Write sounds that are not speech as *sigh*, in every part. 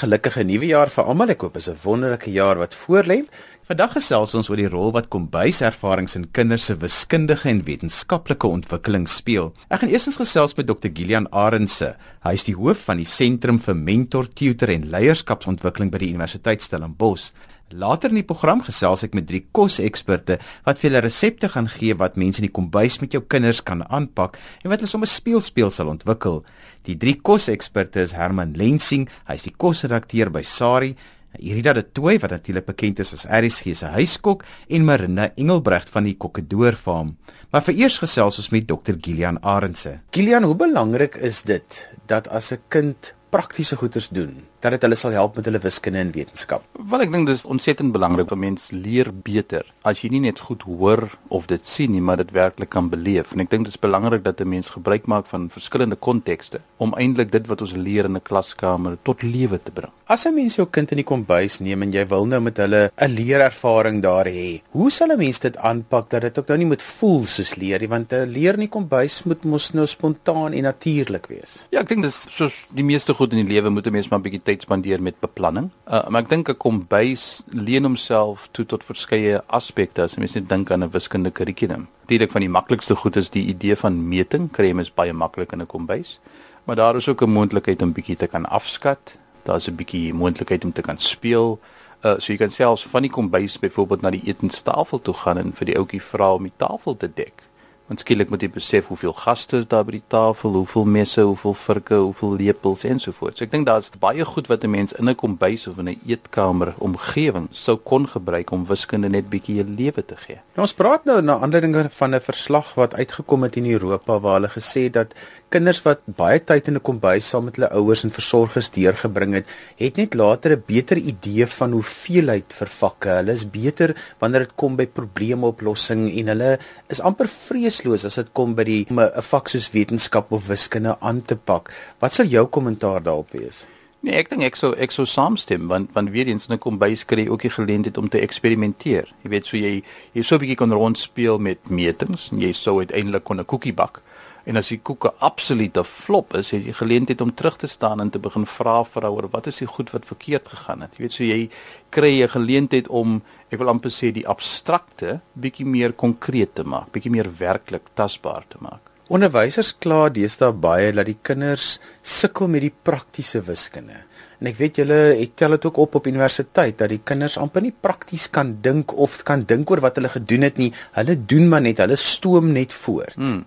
Gelukkige nuwe jaar vir almal. Ek hoop is 'n wonderlike jaar wat voorlê. Vandag gesels ons oor die rol wat kombuiservarings in kinders se wiskundige en wetenskaplike ontwikkeling speel. Ek gaan eerstens gesels met Dr. Gillian Arendse. Hy is die hoof van die Sentrum vir Mentor, Tutor en Leierskapsontwikkeling by die Universiteit Stellenbosch. Later in die program gesels ek met drie koseksperte wat vir julle resepte gaan gee wat mense in die kombuis met jou kinders kan aanpak en wat hulle sommer speelspeel sal ontwikkel. Die drie koseksperte is Herman Lensing, hy is die kosredakteur by Sari, Irida de Tooi wat natuurlik bekend is as RSG se huiskok en Marinda Engelbregt van die Kokkedoor Farm. Maar vereers gesels ons met Dr Gillian Arendse. Gillian, hoe belangrik is dit dat as 'n kind praktiese goeders doen dat dit hulle sal help met hulle wiskunde en wetenskap. Wel ek dink dis ontsettend belangrik dat mens leer beter as jy nie net goed hoor of dit sien nie, maar dit werklik kan beleef. En ek dink dit is belangrik dat 'n mens gebruik maak van verskillende kontekste om eintlik dit wat ons leer in 'n klaskamer tot lewe te bring. As 'n mens jou kind in die kombuis neem en jy wil nou met hulle 'n leerervaring daar hê, hoe sal 'n mens dit aanpak dat dit ook nou nie moet voel soos leer nie, want 'n leer in die kombuis moet mos nou spontaan en natuurlik wees. Ja, ek dink dis soos die meeste goed in die lewe moet 'n mens maar 'n bietjie tyd spandeer met beplanning. Uh, maar ek dink ek kom bys leen homself toe tot verskeie aspekte as mens net dink aan 'n wiskundige kurrikulum. Natuurlik van die maklikste goed is die idee van meting, jy mens baie maklik in 'n kombuis. Maar daar is ook 'n moontlikheid om bietjie te kan afskat. Daar's 'n bietjie moontlikheid om te kan speel. Uh, so jy kan selfs van die kombuis byvoorbeeld na die etenstafel toe gaan en vir die ouetjie vra om die tafel te dek. Want skielik moet jy besef hoeveel gaste is daar by die tafel, hoeveel messe, hoeveel vurke, hoeveel lepels ensovoorts. So ek dink daar's baie goed wat 'n mens in 'n kombuis of in 'n eetkamer omgewing sou kon gebruik om wiskunde net bietjie 'n lewe te gee. Nou ons praat nou na aanleiding van 'n verslag wat uitgekom het in Europa waar hulle gesê het dat kinders wat baie tyd in 'n kombuis saam met hulle ouers en versorgers deurgebring het, het net later 'n beter idee van hoeveelheid vir vakke. Hulle is beter wanneer dit kom by probleemoplossing en hulle is amper vreesloos as dit kom by die 'n vak soos wetenskap of wiskunde aan te pak. Wat sal jou kommentaar daarop wees? Nee, ek dink ek sou ek sou saamstem want want weer eens in 'n kombuis kry ook die geleentheid om te eksperimenteer. Jy weet so jy jy sou 'n bietjie kon rondspeel met metings en jy sou uiteindelik kon 'n koekie bak. En as die koeke absoluut 'n flop is, het jy geleentheid om terug te staan en te begin vra vir oor wat is die goed wat verkeerd gegaan het. Jy weet so jy kry 'n geleentheid om ek wil amper sê die abstrakte bietjie meer konkreet te maak, bietjie meer werklik tasbaar te maak. Onderwysers kla deesdae baie dat die kinders sukkel met die praktiese wiskunde. En ek weet julle het tel dit ook op op universiteit dat die kinders amper nie prakties kan dink of kan dink oor wat hulle gedoen het nie. Hulle doen maar net, hulle stoom net voort. Hmm.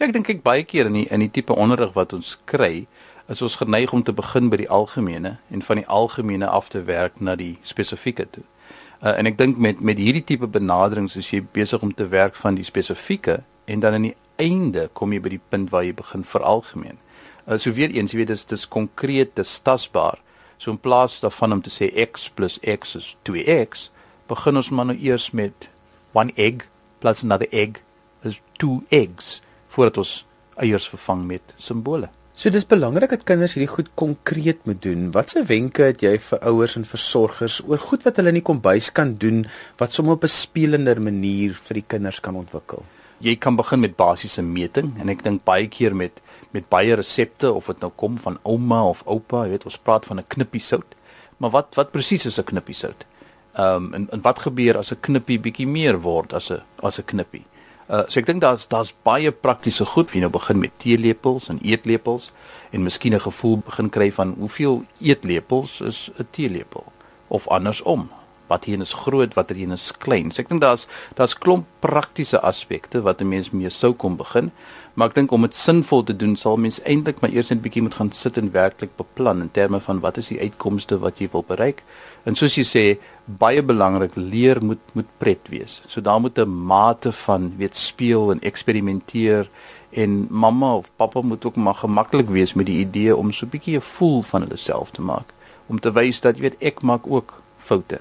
Ja, ek dink ek baie keer in die in die tipe onderrig wat ons kry, is ons geneig om te begin by die algemene en van die algemene af te werk na die spesifieke toe. Uh, en ek dink met met hierdie tipe benaderings is jy besig om te werk van die spesifieke en dan aan die einde kom jy by die punt waar jy begin vir algemeen. Uh, so weer eens, jy weet dis dis konkreet, dis tasbaar. So in plaas daarvan om te sê x + x is 2x, begin ons maar nou eers met one egg plus another egg is two eggs voordat ons eiers vervang met simbole. So dis belangrik dat kinders hierdie goed konkreet moet doen. Watse wenke het jy vir ouers en versorgers oor goed wat hulle in die kombuis kan doen wat sommer op 'n spelender manier vir die kinders kan ontwikkel? Jy kan begin met basiese meting en ek dink baie keer met met baie resepte of dit nou kom van ouma of oupa, jy weet ons praat van 'n knippie sout. Maar wat wat presies is 'n knippie sout? Ehm um, en, en wat gebeur as 'n knippie bietjie meer word as 'n as 'n knippie? Uh so ek dink daar's daar's baie praktiese goed wie nou begin met teelepels en eetlepels en miskien 'n gevoel begin kry van hoeveel eetlepels is 'n teelepel of andersom wat hier is groot wat hier is klein. So ek dink daar's daar's klomp praktiese aspekte wat 'n mens mee sou kom begin. Maar ek dink om dit sinvol te doen sal mens eintlik maar eers net 'n bietjie moet gaan sit en werklik beplan in terme van wat is die uitkomste wat jy wil bereik. En soos jy sê, baie belangrik leer moet moet pret wees. So daar moet 'n mate van weet speel en eksperimenteer en mamma of pappa moet ook maar gemaklik wees met die idee om so 'n bietjie 'n voel van hulle self te maak om te wys dat jy weet ek maak ook foute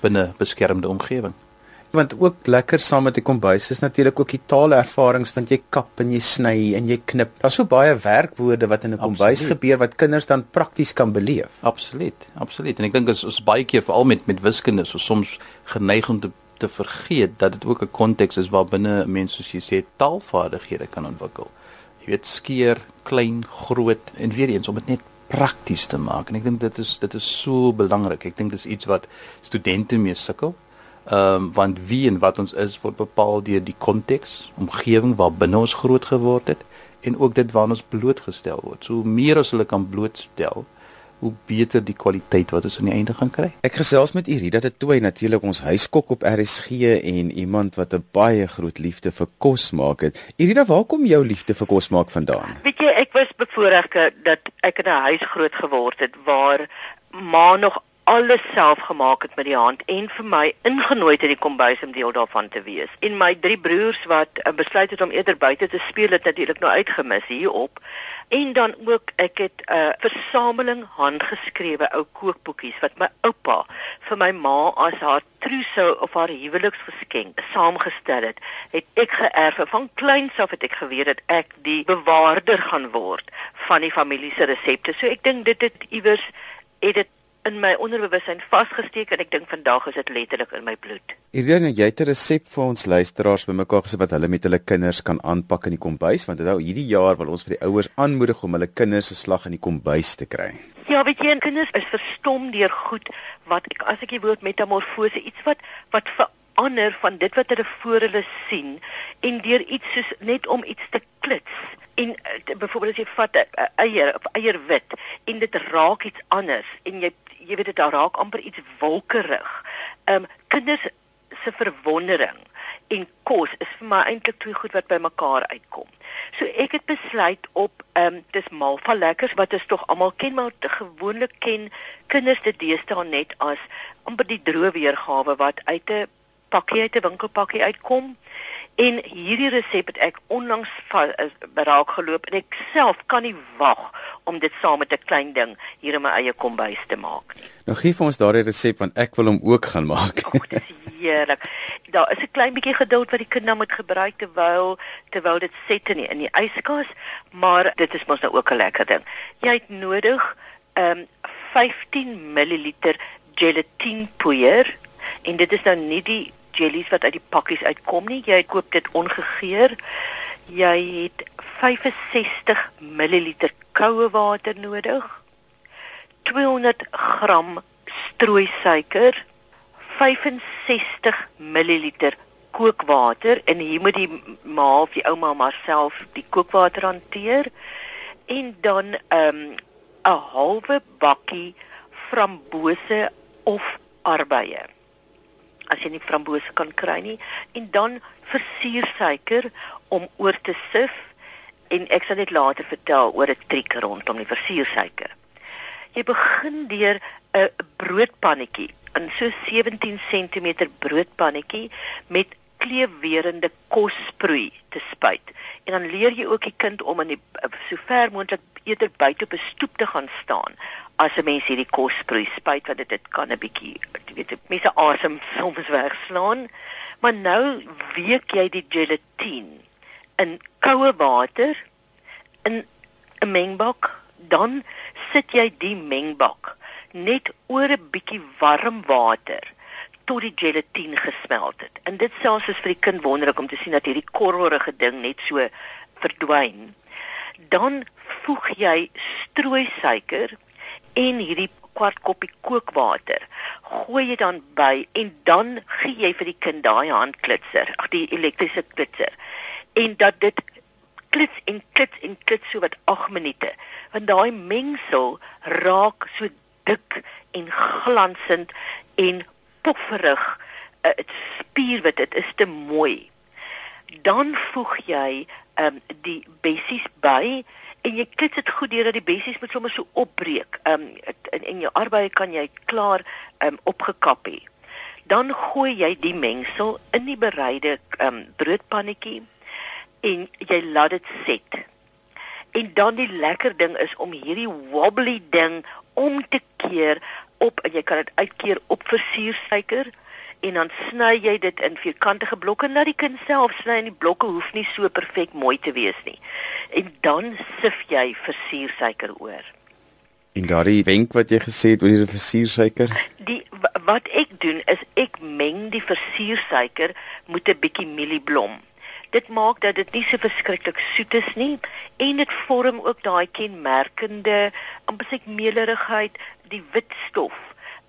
binne beskermde omgewing want ook lekker saam met die kombuis is natuurlik ook die taalervarings want jy kap en jy sny en jy knip. Daar's so baie werkwoorde wat in 'n kombuis gebeur wat kinders dan prakties kan beleef. Absoluut, absoluut. En ek dink ons is baie keer veral met met wiskunde so soms geneig om te te vergeet dat dit ook 'n konteks is waar binne mense soos jy sê taalvaardighede kan ontwikkel. Jy weet skeer, klein, groot en weer eens om dit net prakties te maak en ek dink dit is dit is so belangrik. Ek dink dis iets wat studente mee sukkel. Ehm um, want wie en wat ons is word bepaal deur die konteks, omgewing waar binne ons groot geword het en ook dit waarna ons blootgestel word. So meer as hulle kan blootstel, hoe beter die kwaliteit wat ons aan die einde gaan kry. Ek gesels met Irida de Tooi natuurlik ons huiskok op RSG en iemand wat 'n baie groot liefde vir kos maak het. Irida, waar kom jou liefde vir kos maak vandaan? Weet jy, ek was bevoorreg dat ek in 'n huis groot geword het waar ma nog alles self gemaak het met die hand en vir my ingenooi het in die kombuis om deel daarvan te wees. En my drie broers wat uh, besluit het om eerder buite te speel het natuurlik nou uitgemis hierop. En dan ook ek het 'n uh, versameling handgeskrewe ou kookboekies wat my oupa vir my ma as haar trousseau of haar huweliksgeskenk saamgestel het. Het ek geërf van kleins af het ek geweet dat ek die bewaarder gaan word van die familie se resepte. So ek dink dit het iewers het dit in my onderbewussyn vasgesteek en ek dink vandag is dit letterlik in my bloed. Irene, jy het 'n resep vir ons luisteraars bymekaar gesit wat hulle met hulle kinders kan aanpak in die kombuis want onthou hierdie jaar wil ons vir die ouers aanmoedig om hulle kinders se slag in die kombuis te kry. Ja, weet jy, kinders is verstom deur goed wat ek as ek die woord metamorfose iets wat wat verander van dit wat hulle voor hulle sien en deur iets soos net om iets te klits en uh, byvoorbeeld as jy vat 'n eier of eierwit en dit raak iets anders en jy jy weet dit raak amper iets wolkerig. Ehm um, kinders se verwondering en kos is vir my eintlik twee goed wat bymekaar uitkom. So ek het besluit op ehm um, dis malva lekkers wat ons tog almal ken maar gewoonlik ken kinders dit deesdae net as amper die droë weergawe wat uit 'n pakkie uit 'n winkelpakkie uitkom. En hierdie resep het ek onlangs beraak geloop en ek self kan nie wag om dit saam met 'n klein ding hier in my eie kombuis te maak nie. Nou gee vir ons daardie resep want ek wil hom ook gaan maak. Ag, dis heerlik. Daar is 'n klein bietjie geduld wat die kind nou moet gebruik terwyl terwyl dit set in die, in die yskas, maar dit is mos nou ook 'n lekker ding. Jy het nodig ehm um, 15 ml gelatine poeier en dit is nou nie die jellies wat uit die pakkies uitkom nie. Jy koop dit ongegeur. Jy het 65 ml koue water nodig. 200 gram strooisuiker, 65 ml kookwater en hier moet die ma of die ouma maar self die kookwater hanteer en dan 'n um, 'n halwe bakkie frambose of arbeie as jy nie frambose kan kry nie en dan versiersuiker om oor te sif en ek sal net later vertel oor 'n triek rondom die versiersuiker. Jy begin deur 'n broodpannetjie, 'n so 17 cm broodpannetjie met kleefwerende kosproei te spuit. En dan leer jy ook die kind om in die so ver moontlik eerder buite op 'n stoep te gaan staan as 'n mens hierdie kosproei spuit want dit dit kan 'n bietjie weet jy mense asem *laughs* soms wegslaan. Maar nou week jy die gelatine in koue water in 'n mengbak dan sit jy die mengbak net oor 'n bietjie warm water tot die gelatine gesmelt het. En dit selfs is vir die kind wonderlik om te sien dat hierdie korrelrige ding net so verdwyn. Dan voeg jy strooisuiker en hierdie kwart koppie kookwater. Gooi jy dan by en dan gee jy vir die kind daai handklitser ag die elektriese klitser. En dat dit klits en klits en klits so wat 8 minute. Want daai mengsel raak so dik en glansend en pofferig. Uh, dit spier wat dit is te mooi. Dan voeg jy um, die bessies by en jy klits dit goed deur dat die bessies moet sommer so opbreek. Ehm um, in in jou arbeid kan jy klaar ehm um, opgekap hê. Dan gooi jy die mengsel in die bereide ehm um, broodpannetjie en jy laat dit set. En dan die lekker ding is om hierdie wobbly ding om te keer op en jy kan dit uitkeer op versiersuiker en dan sny jy dit in vierkantige blokke na die kind self sny en die blokke hoef nie so perfek mooi te wees nie. En dan sif jy versiersuiker oor. En daardie wenk wat jy gesê het oor die versiersuiker? Die wat ek doen is ek meng die versiersuiker met 'n bietjie mielieblom. dit maak dat dit nie so verskriklik soet is nie en dit vorm ook daai kenmerkende amper sê meelerigheid, die wit stof,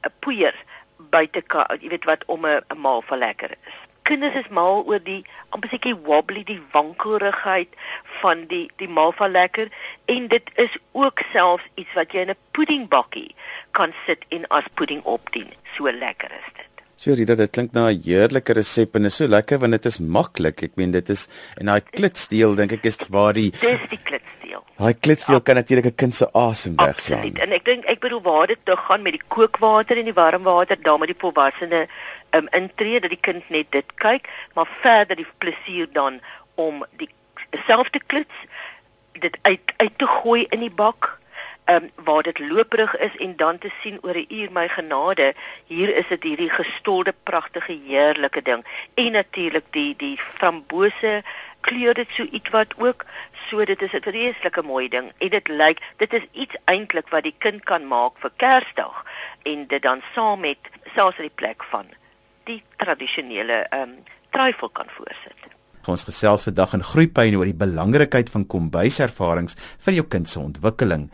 'n poeier buite jy weet wat om 'n maalval lekker is. Kinders is mal oor die amper sê wobbly, die wankelrigheid van die die maalval lekker en dit is ook selfs iets wat jy in 'n puddingbakkie kan sit en as pudding opdien. So lekker is dit. So Rita, dit klink na 'n heerlike resep en is so lekker want dit is maklik. Ek meen dit is en daai klitsdeel dink ek is waar die Dis die klitsdeel. Daai klitsdeel kan natuurlik 'n kind se asem wegslaan. Absoluut. En ek dink ek bedoel waar dit toe gaan met die kookwater en die warm water, daar met die volwassene um, intree dat die kind net dit kyk, maar verder die plesier dan om die selfde klits dit uit uit te gooi in die bak ehm um, waar dit looprig is en dan te sien oor 'n uur my genade hier is dit hierdie gestolde pragtige heerlike ding en natuurlik die die frambose kleur dit so ietwat ook so dit is 'n vreeslike mooi ding en dit lyk dit is iets eintlik wat die kind kan maak vir Kersdag en dit dan saam met selfs in die plek van die tradisionele ehm um, trufel kan voorsit. Ons gesels vandag in Groepyne oor die belangrikheid van kombuiservarings vir jou kind se ontwikkeling.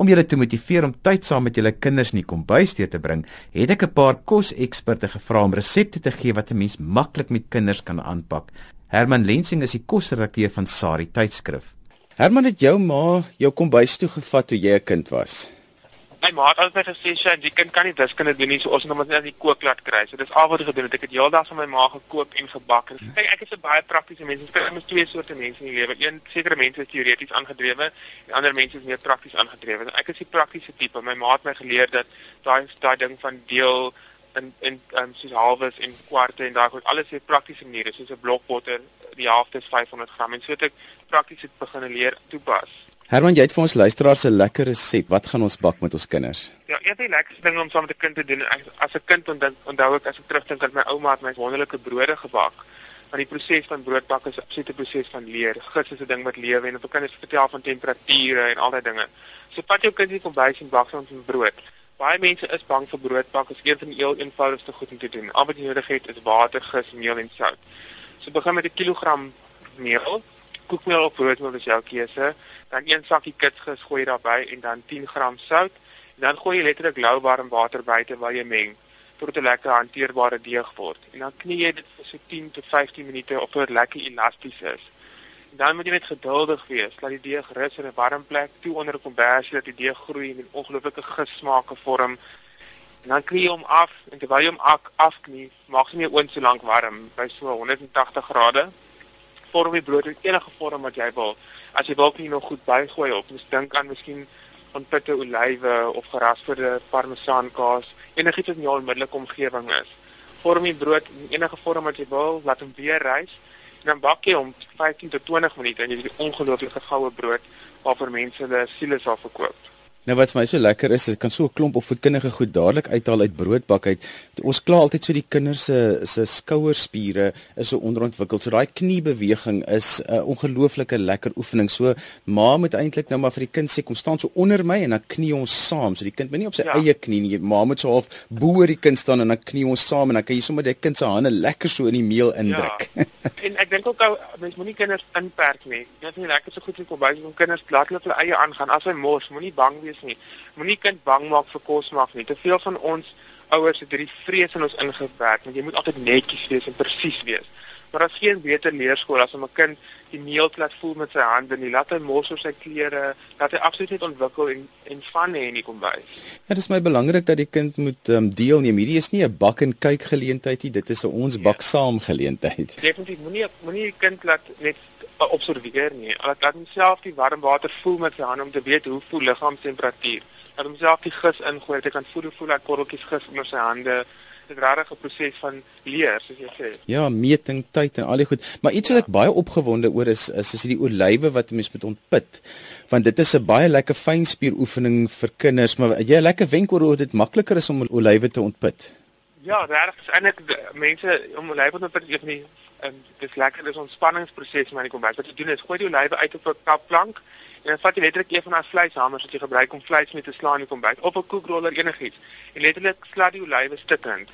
Om julle te motiveer om tyd saam met julle kinders in die kombuis deur te bring, het ek 'n paar koseksperte gevra om resepte te gee wat 'n mens maklik met kinders kan aanpak. Herman Lensing is die kosredakteur van Sari tydskrif. Herman het jou ma jou kombuis toe gevat toe jy 'n kind was my ma het altyd gesê sy die kind kan nie wiskunde doen nie so ons moet hom net die kook laat kry. So dis al wat ek gedoen het. Ek het heeldag van my ma gekook en gebak. En kyk ek is 'n baie praktiese mens. Ek het twee soorte mense in die lewe. Een sekere mense is teoreties aangedrewe en ander mense is meer prakties aangedrewe. Ek is die praktiese tipe. My ma het my geleer dat daai daai ding van deel in in um, soos halwes en kwarte en daai goed alles het praktiese maniere soos 'n blokbotter die helfte is 500 gram en so het ek prakties het begin leer toepas. Herman, jy het vir ons luisteraars 'n lekker resep. Wat gaan ons bak met ons kinders? Ja, een van die lekkerste dinge om saam met 'n kind te doen, as 'n kind onthou onthou ek as ek terugdink aan my ouma het my wonderlike brode gebak. Want die proses van broodbak is 'n absolute proses van leer. Gis is 'n ding wat lewe en op 'n kind is vertel van temperature en al daai dinge. So pat jou kind nie kom by sien bak ons 'n brood. Baie mense is bang vir broodbak. Dit is een van die heel eenvoudigste goed om te doen. Al wat jy nodig het is water, gis, meel en sout. So begin met 'n kilogram meel. Koekmeel of broodmeel is jou keuse dan een sakkie kitsgis gooi daarbey en dan 10 gram sout. En dan gooi jy letterlik lou warm water by terwyl jy meng tot 'n lekker hanteerbare deeg word. En dan knie jy dit vir so 10 tot 15 minute op tot lekker elasties is. Dan moet jy net geduldig wees, laat die deeg rus in 'n warm plek toe onder 'n kombersie dat die deeg groei en 'n ongelooflike gesmaake vorm. En dan knie jy hom af en terwyl jy hom afknie, maak jy nie oond so lank warm by so 180 grade. Vorm die brood enige vorm wat jy wil as jy dalk nie nog goed bygooi op, mens dink aan miskien van pitte olywe of gerasperde parmesaankaas, enigiets wat in jou onmiddellike omgewing is. Vorm die brood in enige vorm wat jy wil, laat hom weer rys dan bak jy hom 15 tot 20 minute en jy het 'n ongelooflike goue brood waarvoor mense hulle siele sal verkoop. Nou wat vir my so lekker is, ek kan so 'n klomp opvoedkundige goed dadelik uithaal uit broodbak uit. Ons kla altyd so die kinders se se skouerspiere is so onderontwikkel. So daai kniebeweging is 'n uh, ongelooflike lekker oefening. So ma moet eintlik nou maar vir die kind sê kom staan so onder my en dan knie ons saam. So die kind moet nie op sy ja. eie knie nie. Ma moet so half bo oor die kind staan en dan knie ons saam en dan kan jy sommer die kind se hande lekker so in die meel indruk. Ja. *laughs* en ek dink ook mens moenie kinders inperk nie. Dit is nie lekker so goed om by so kinders laat hulle hulle eie aangaan. As hy mors, moenie bang wees wees nie. Moenie kind bang maak vir kos maak nie. Te veel van ons ouers het hierdie vrees in ons ingewerk, want jy moet altyd netjies wees en presies wees. Maar as geen beter leerskool as om 'n kind die meel plat voel met sy hande nie, laat hy mos op sy klere, laat hy absoluut net ontwikkel en en van hê nie kom by. Ja, dit is my belangrik dat die kind moet um, deelneem. Hierdie is nie 'n bak en kyk geleentheid nie, dit is 'n ons bak ja. saam geleentheid. Definitief moenie moenie die kind laat net observeer nie. Laat laat homself die warm water voel met sy hande om te weet hoe voel liggaamstemperatuur. Laat homself die gis ingooi, hy kan voel hoe voel hy korreltjies gis onder sy hande. Dit is 'n proses van leer, soos jy sê. Ja, meting, tyd en al die goed. Maar iets wat ek baie opgewonde oor is is is die olywe wat mense moet ontpit. Want dit is 'n baie lekker fynspieroefening vir kinders, maar jy 'n lekker wenk oor hoe dit makliker is om olywe te ontpit. Ja, regtig, eintlik mense om olywe te ontpit, is nie en dis lekker dis ontspanningsproses maar kom wat jy doen is gooi die olywe uit op 'n kapplank en dan vat jy letterlik een van daai vleishamers wat jy gebruik om vleis mee te slaan in die kombuis of 'n koekroller enigiets en letterlik slat die olywe stukkend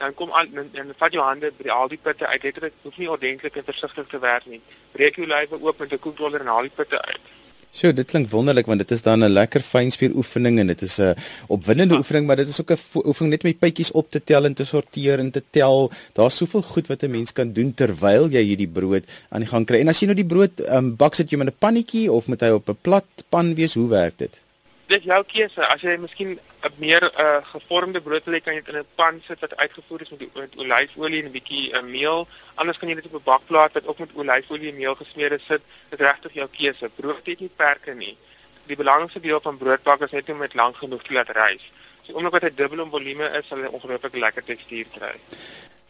dan kom al en vat jou hande by al die putte uit. Dit hoef nie ordentlik en versigtig te werk nie. Breek jou lywe oop met 'n koekroller en haal die putte uit. Sjoe, dit klink wonderlik want dit is dan 'n lekker fynspier oefening en dit is 'n opwindende ja. oefening, maar dit is ook 'n oefening net om die pypies op te tel en te sorteer en te tel. Daar's soveel goed wat 'n mens kan doen terwyl jy hierdie brood aan die gang kry. En as jy nou die brood um, bak sit jy met 'n pannetjie of moet hy op 'n plat pan wees? Hoe werk dit? Dit jou keuse. As jy miskien 'n meer uh, gevormde brood wil hê, kan jy dit in 'n pan sit wat uitgevoer is met, met olyfolie en 'n bietjie uh, meel. Anders kan jy dit op 'n bakplaat wat ook met olyfolie en meel gesmeer is sit. Dit regtig jou keuse. Brood het nie perke nie. Die belangrikste deel van broodbak is net om dit lank genoeg te laat rys. So omdat dit dubbel om volume is, sal hy ongelooflik lekker tekstuur kry.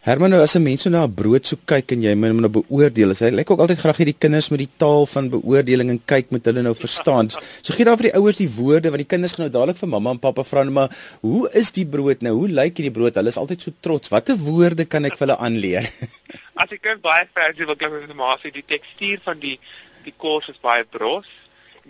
Herman, nou as 'n mens so na 'n brood so kyk en jy moet hom nou beoordeel, hy lyk ook altyd graag hierdie kinders met die taal van beoordeling en kyk met hulle nou verstaan. So gee daar vir die ouers die woorde want die kinders gaan nou dadelik vir mamma en pappa vra nou maar, hoe is die brood nou? Hoe lyk hierdie brood? Hulle is altyd so trots. Watter woorde kan ek vir hulle aanleer? as die kind baie fancy wil klink met die maasie, die tekstuur van die die kos is baie bros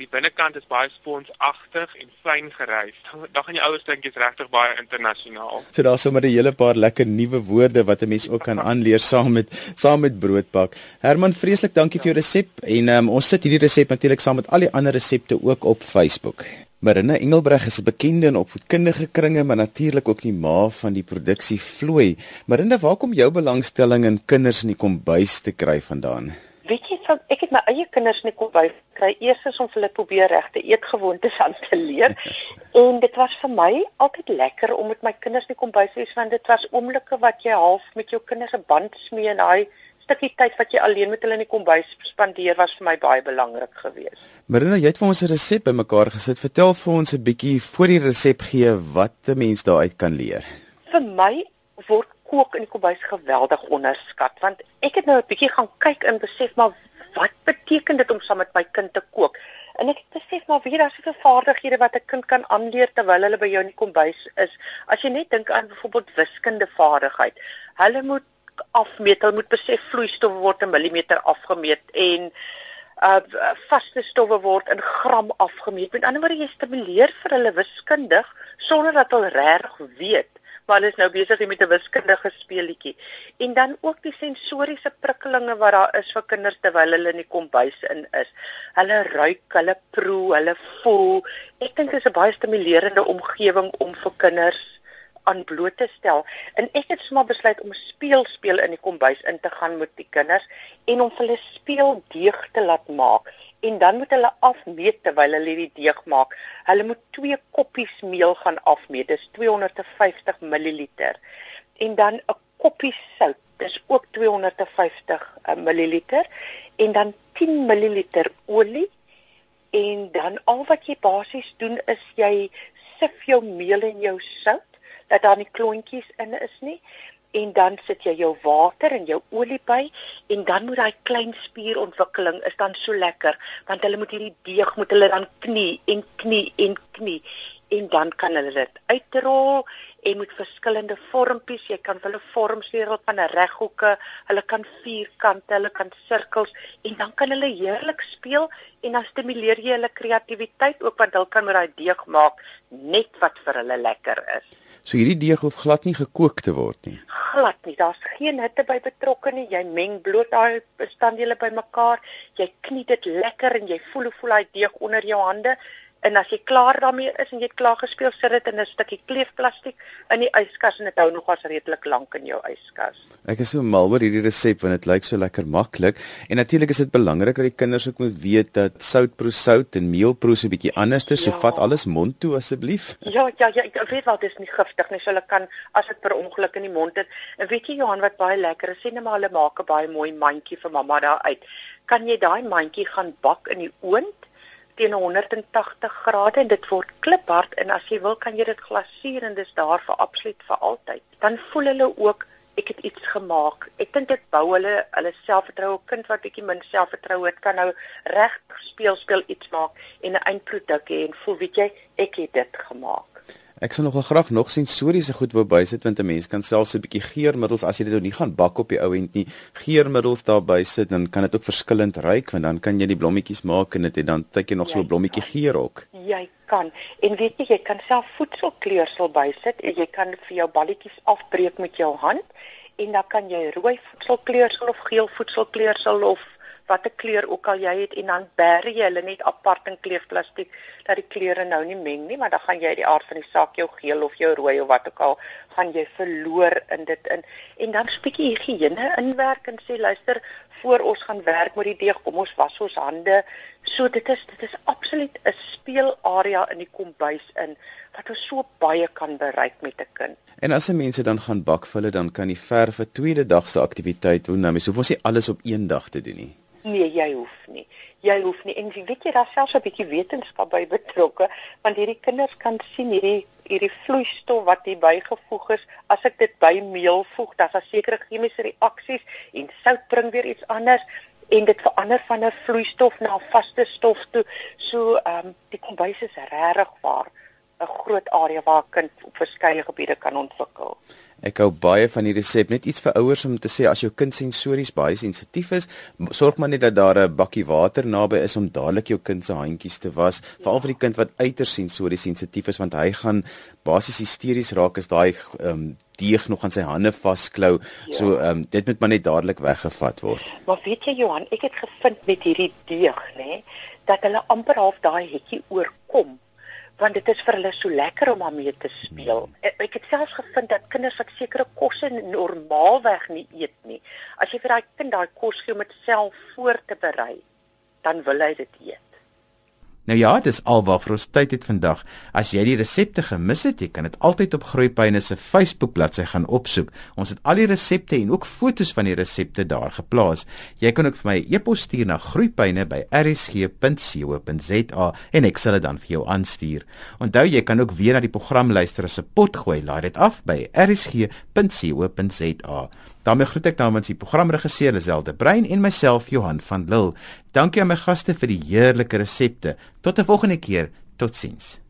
die binnekant is baie sponsagtig en fyn gereis. Dan gaan die ouers dink jy's regtig baie internasionaal. So daar's sommer 'n hele paar lekker nuwe woorde wat 'n mens ook kan aanleer saam met saam met broodbak. Herman, vreeslik dankie vir jou resep en um, ons sit hierdie resep natuurlik saam met al die ander resepte ook op Facebook. Marina Engelbreg is 'n bekende in opvoedkundige kringe, maar natuurlik ook die ma van die produksie Vloei. Marina, waar kom jou belangstelling in kinders in die kombuis te kry vandaan? Weet jy van ek het my eie kinders net kom by kry eers as om hulle probeer regte eetgewoontes aan te leer *laughs* en dit was vir my altyd lekker om met my kinders net kom by wees want dit was oomblikke wat jy half met jou kinders 'n band smee en daai stukkie tyd wat jy alleen met hulle in die kombuis spandeer was vir my baie belangrik geweest. Marina, jy het vir ons 'n resep bymekaar gesit. Vertel vir ons 'n bietjie voor die resep gee wat 'n mens daaruit kan leer. Vir my word kook in die kombuis geweldig onderskat want ek het nou 'n bietjie gaan kyk en besef maar wat beteken dit om saam met my kind te kook? En ek besef maar wie daar soveel vaardighede wat 'n kind kan aanleer terwyl hulle by jou in die kombuis is. As jy net dink aan byvoorbeeld wiskunde vaardigheid. Hulle moet afmeet, hulle moet besef vloeistof word in millimeter afgemeet en uh vaste stowwe word in gram afgemeet. Met ander woorde jy stimuleer vir hulle wiskundig sonder dat hulle reg weet hulle is nou besig met 'n wiskundige speelietjie. En dan ook die sensoriese prikkelinge wat daar is vir kinders terwyl hulle in die kombuis in is. Hulle ruik, hulle proe, hulle voel. Ek dink dit is 'n baie stimulerende omgewing om vir kinders aan bloot te stel. En ek het sommer besluit om speel speel in die kombuis in te gaan met die kinders en om hulle speel deeg te laat maak en dan moet hulle afmeet terwyl hulle die deeg maak. Hulle moet 2 koppies meel gaan afmeet. Dis 250 ml. En dan 'n koppie sout. Dis ook 250 uh, ml en dan 10 ml olie. En dan al wat jy basies doen is jy sif jou meel en jou sout dat daar nie klontjies in is nie en dan sit jy jou water en jou olie by en dan moet daai klein spierontwikkeling is dan so lekker want hulle moet hierdie deeg moet hulle dan knie en knie en knie en dan kan hulle dit uitrol en met verskillende vormpies jy kan hulle vorms leer op van 'n reghoeke hulle kan vierkante hulle kan sirkels en dan kan hulle heerlik speel en dan stimuleer jy hulle kreatiwiteit ook want hulle kan met daai deeg maak net wat vir hulle lekker is So hierdie deeg hoef glad nie gekook te word nie. Glad nie. Daar's geen hitte by betrokke nie. Jy meng bloot daai bestanddele bymekaar. Jy knie dit lekker en jy voel hoe voel daai deeg onder jou hande En as jy klaar daarmee is en jy het klaar gespeel, sit dit in 'n stukkie kleefplastiek in die yskas en dit hou nog as redelik lank in jou yskas. Ek is so mal oor hierdie resep want dit lyk so lekker maklik. En natuurlik is dit belangrik dat die kinders ook moet weet dat soutproe sout en meelproe so 'n bietjie anders is. Ja. So vat alles mond toe asseblief. Ja, ja, ja, ek weet wel dit is nie giftig nie. So hulle kan as dit per ongeluk in die mond het. En weet jy Johan wat baie lekker is, sien net maar hulle maak 'n baie mooi mandjie vir mamma daar uit. Kan jy daai mandjie gaan bak in die oond? Teen 180 grade en dit word kliphard en as jy wil kan jy dit glasuur en dis daar vir absoluut vir altyd. Dan voel hulle ook ek het iets gemaak. Ek dink dit bou hulle hulle selfvertroue. 'n Kind wat bietjie min selfvertroue het, kan nou reg speel speel iets maak en 'n eindproduk hê en voel weet jy ek het dit gemaak. Ek sou nogal graag nog sensoriese goed wou bysit want 'n mens kan selfs 'n bietjie geurmiddels as jy dit nou nie gaan bak op die ou end nie, geurmiddels daarby sit dan kan dit ook verskillend ruik want dan kan jy die blommetjies maak en dit en dan jy nog so 'n blommetjie geur ook. Jy kan. En weet jy, jy kan self voedselkleursel bysit en jy kan vir jou balletjies afbreek met jou hand en dan kan jy rooi voedselkleursel of geel voedselkleursel of watter kleur ook al jy het en dan berg jy hulle net apart in kleefplastiek dat die kleure nou nie meng nie, maar dan gaan jy die aard van die saak jou geel of jou rooi of wat ook al gaan jy verloor in dit in en dan 'n bietjie higiëne inwerk en sê luister voor ons gaan werk met die deeg, kom ons was ons hande. So dit is dit is absoluut 'n speelarea in die kombuis in wat ons so baie kan bereik met 'n kind. En as 'n mense dan gaan bak vir hulle, dan kan die verf 'n tweede dag se aktiwiteit doen. Nou, mens hoef ons nie alles op een dag te doen nie. Nee, jy hoef nie. Jy hoef nie. En weet jy daar selfs 'n bietjie wetenskap by betrokke, want hierdie kinders kan sien hierdie hierdie vloeistof wat hier bygevoeg is, as ek dit by meel voeg, dan is sekere chemiese reaksies en sout bring weer iets anders en dit verander van 'n vloeistof na 'n vaste stof toe. So, ehm um, die kombuis is regtig waar 'n groot area waar 'n kind op verskeie gebiede kan ontwikkel. Ek hou baie van die resep net iets vir ouers om te sê as jou kind sensories baie sensitief is, sorg maar net dat daar 'n bakkie water naby is om dadelik jou kind se handjies te was, veral vir die kind wat uiters sensories sensitief is want hy gaan basies hysteries raak as daai ehm um, deeg nog aan sy hande vasklou. Ja. So ehm um, dit moet maar net dadelik weggevat word. Maar weet jy Johan, ek het gevind met hierdie deeg, nê, dat hulle amper half daai hekkie oorkom want dit is vir hulle so lekker om daarmee te speel. Ek, ek het selfs gevind dat kinders wat sekere kosse normaalweg nie eet nie, as jy vir daai kind daai kos gee om dit self voor te berei, dan wil hy dit eet. Nou ja, dis alwaarvoor ons tyd het vandag. As jy die resepte gemis het, jy kan dit altyd op Groeipyne se Facebook bladsy gaan opsoek. Ons het al die resepte en ook fotos van die resepte daar geplaas. Jy kan ook vir my 'n e e-pos stuur na groeipyne@rsg.co.za en ek sal dit dan vir jou aanstuur. Onthou jy kan ook weer na die program luister as 'n potgooi. Laai dit af by rsg.co.za daarmee groet ek namens die programregisseur Liselde Brein en myself Johan van Lille. Dankie aan my gaste vir die heerlike resepte. Tot 'n volgende keer. Totsiens.